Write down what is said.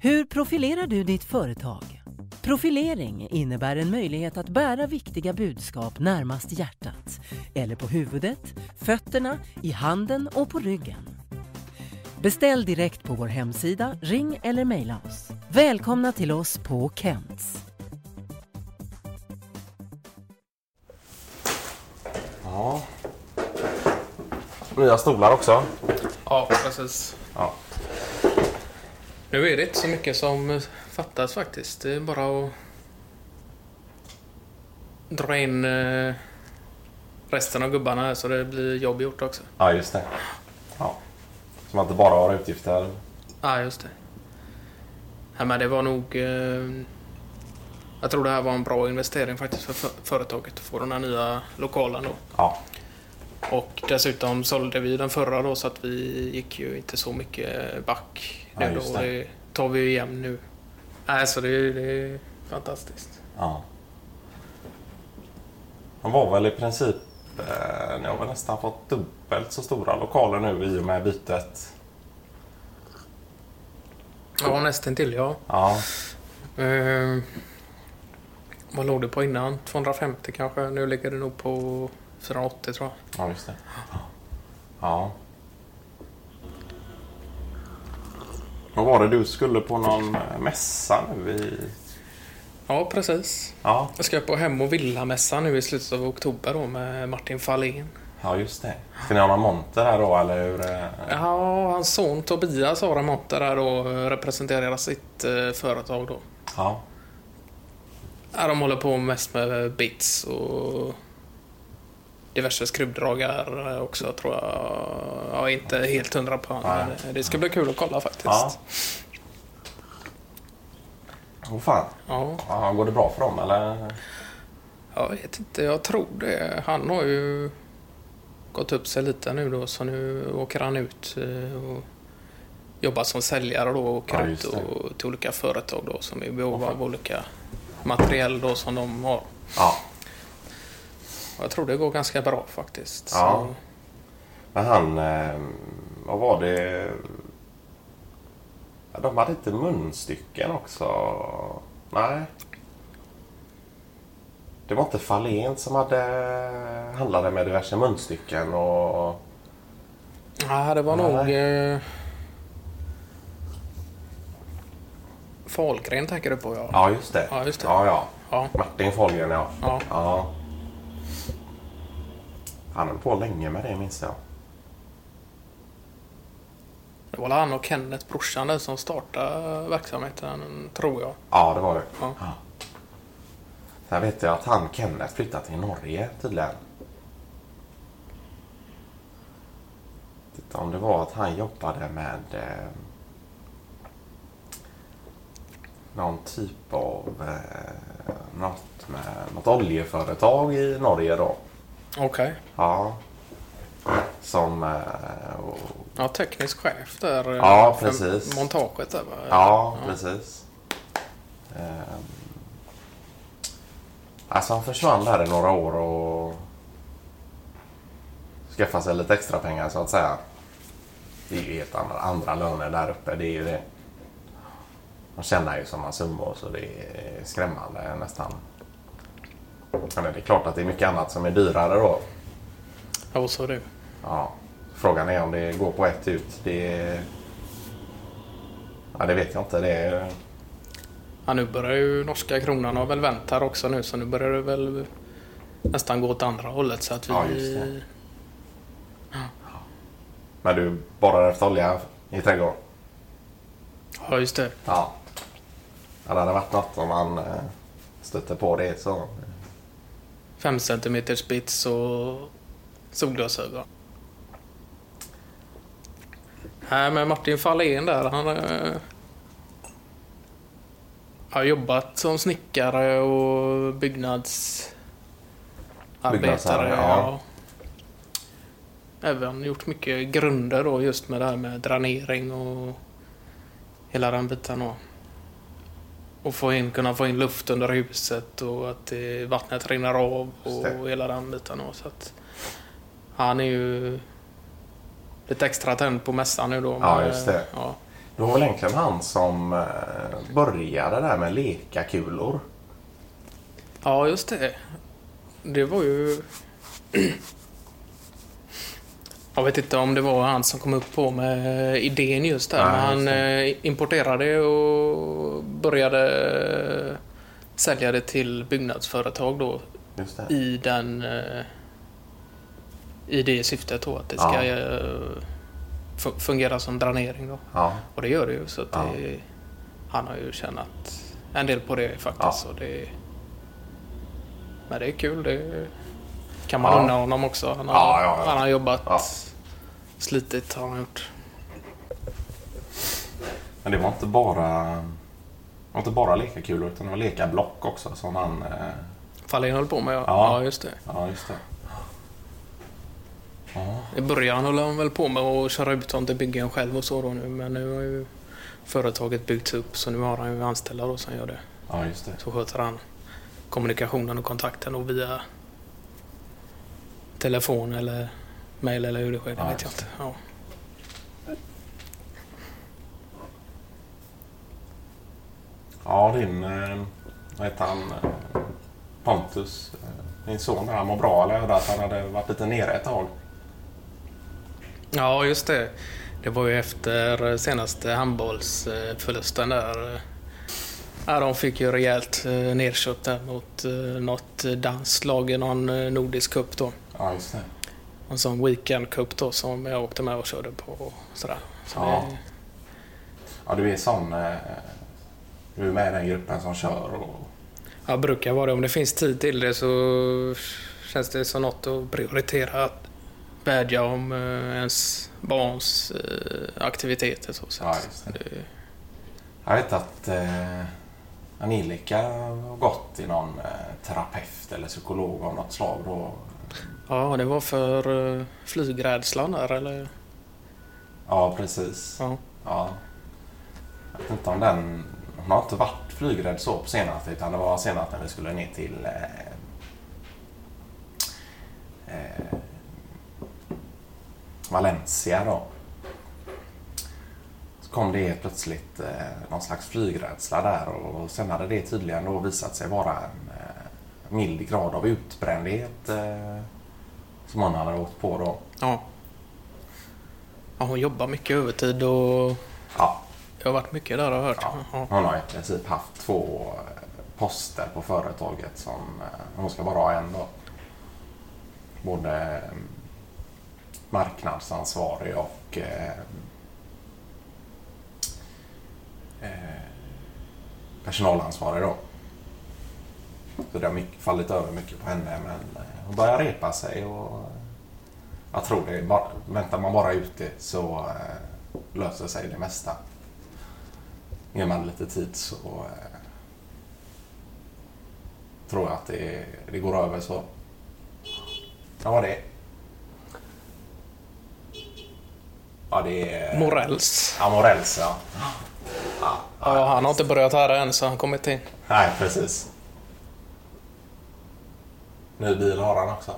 Hur profilerar du ditt företag? Profilering innebär en möjlighet att bära viktiga budskap närmast hjärtat eller på huvudet, fötterna, i handen och på ryggen. Beställ direkt på vår hemsida, ring eller mejla oss. Välkomna till oss på Kents. Ja. Nya stolar också. Ja, precis. Ja. Nu är det inte så mycket som fattas faktiskt. Det är bara att dra in eh, resten av gubbarna så det blir jobb gjort också. Ja, just det. Ja. Som att det bara har utgifter. Ja, just det. Ja, men det var nog... Eh, jag tror det här var en bra investering faktiskt för- företaget att få den här nya lokalen då. Ja. Och dessutom sålde vi den förra då så att vi gick ju inte så mycket back. Ja, just då. det. Det tar vi ju igen nu. Nej, så det, är- det är fantastiskt. ja. De var väl i princip... Eh, ni har väl nästan fått dubbelt så stora lokaler nu i och med bytet. Ja, nästan till ja. Ja. Eh, vad låg det på innan? 250 kanske? Nu ligger det nog på 480 tror jag. Ja, just det. Ja. Vad var det du skulle på någon mässa nu i... Ja, precis. Ja, Jag ska på Hem och Villamässan nu i slutet av oktober då med Martin Fahlén. ja just det. Ska ni ha någon monter här då eller hur? eh? Ja, hans son Tobias har en monter där och representerar sitt eh, företag då. Ja. Ja, de håller på mest med bits och diverse skruvdragar också tror jag. Jag är inte helt hundra på men det ska bli kul att kolla faktiskt. Ja. Åh fan. Ja, Ja, går det bra för dem eller? jag vet inte. Jag tror det. Han har ju gått upp sig lite nu då så nu åker han ut eh, och jobbar som säljare då och åker Ja, ut och, till olika företag då som är i behov av olika materiell då som de har. Ja. Jag tror det går ganska bra faktiskt. Ja. Så, Men han, eh, vad var det? De hade inte munstycken också. Nej. Det var inte Fahlén som hade handlade med diverse munstycken och... Ja, det var Nej. nog... Eh... Fahlgren tänker du på, ja. Ja, just det. Ja, just det. Ja, ja. Ja, Martin Fahlgren, ja. ja. ja. Han höll på länge med det minns jag. Det var han och Kenneth, brorsan, där som startade verksamheten, tror jag. Ja, det var det. Ja. Sen vet jag att han Kenneth flyttat till Norge tydligen. Titta om det var att han jobbade med eh, någon typ av eh, något med något oljeföretag i Norge då. Okej. Ja. Som... Eh, och, Ja, teknisk chef där. eh, Ja, precis. Montaget där, va? Ja, precis. Ehm. Alltså han försvann där i några år och skaffade sig lite extra pengar så att säga. Det är ju helt andra, andra löner där uppe. Det är ju det. Man tjänar ju sådana summor så det är skrämmande nästan. Men det är klart att det är mycket annat som är dyrare då. Ja, så är det. Ja. Frågan är om det går på ett ut. Det, ja, det vet jag inte. Det är, Ja, nu börjar ju norska kronan har väl vänt här också nu, så nu börjar det väl nästan gå åt andra hållet. Så att vi... Ja, just det. Men du borrar efter olja i trädgården? Ja, just det. Ja. ja det hade varit något om man eh, stötte på det så. 5 cm spits och solglasögon. Nej, men Martin Fahlén där, han eh, har jobbat som snickare och byggnadsarbetare. Byggnadsarbetare, ja. Även gjort mycket grunder då just med det här med dränering och hela den biten. Och, och få in, kunna få in luft under huset och att vattnet rinner av och hela den biten. Så att, han är ju lite extra tänd på mässan nu då. Ja, just det. Ja, Det var väl egentligen han som eh, började där med lekakulor. Ja, just det. Det var ju... Jag vet inte om det var han som kom upp på med idén just där. Nej, men han just eh, importerade och började sälja det till byggnadsföretag då Just det. i den... eh, I det syftet då att det ska Ja. eh, fu- fungera som dränering då. Ja, Och det gör det ju så att Ja. det, han har ju tjänat en del på det faktiskt. Så det, men det är kul. Det kan man Ja. unna honom också. Han har, Ja, ja, ja. Han har jobbat, Ja. slitit har han gjort. men det var inte bara, det var inte bara lekakulor utan det var lekablock också som han... Eh, Fahlén höll på med ja. Ja. just det. ja, just det. Ja, I början höll han väl på med att köra ut dem till byggen själv och så då nu. Men nu har ju företaget byggts upp så nu har han ju anställda då som gör det. ja just det. Så sköter han kommunikationen och kontakten och via telefon eller mail eller hur det sker. Det Ja, vet jag inte. Ja. Ja, din... Eh, vad heter han? Eh, Pontus. Eh, din son där, han mår bra eller? Jag hörde att han hade varit lite nere ett tag. ja, just det. Det var ju efter senaste handbollsförlusten där. Ja, de fick ju rejält eh, nerköpt där mot eh, något lag i någon eh, nordisk cup då. Ja, just det. En sån weekend cup då som jag åkte med och körde på. och Sådär. Så Ja. det, Ja, du är sån... Eh, du är med i den gruppen som kör och... Jag brukar vara det. Om det finns tid till det så känns det som något att prioritera. Att vädja om eh, ens barns eh, aktiviteter. Så sätt. Ja, just det. det. Jag vet att eh, Angelica har gått i någon eh, terapeut eller psykolog av något slag då. Ja, det var för eh, flygrädslan där eller? Ja, precis. Ja. Ja. Jag vet inte om den... Hon har inte varit flygrädd så på senaste utan det var senast när vi skulle ner till eh, eh, Valencia då. Kom det plötsligt eh, någon slags flygrädsla där och sen hade det tydligen då visat sig vara en eh, mild grad av utbrändhet eh, som hon hade åkt på då. Ja. ja. Hon jobbar mycket övertid och Ja, jag har varit mycket där har jag hört. Ja. Ja. Hon har i princip haft två eh, poster på företaget som eh, hon ska bara ha en då. Både eh, marknadsansvarig och eh, personalansvarig då. Så det har mycket, fallit över mycket på henne men eh, hon börjar repa sig och eh, jag tror det. Bara, väntar man bara ut det så eh, löser sig det mesta. Ger man lite tid så eh, tror jag att det, det går över så. Ja, vad det? Ja, det är... Morells. Ja, Morells, ja ja. Han har inte börjat här än så han kommer inte in. Nej, precis. Ny bil har han också.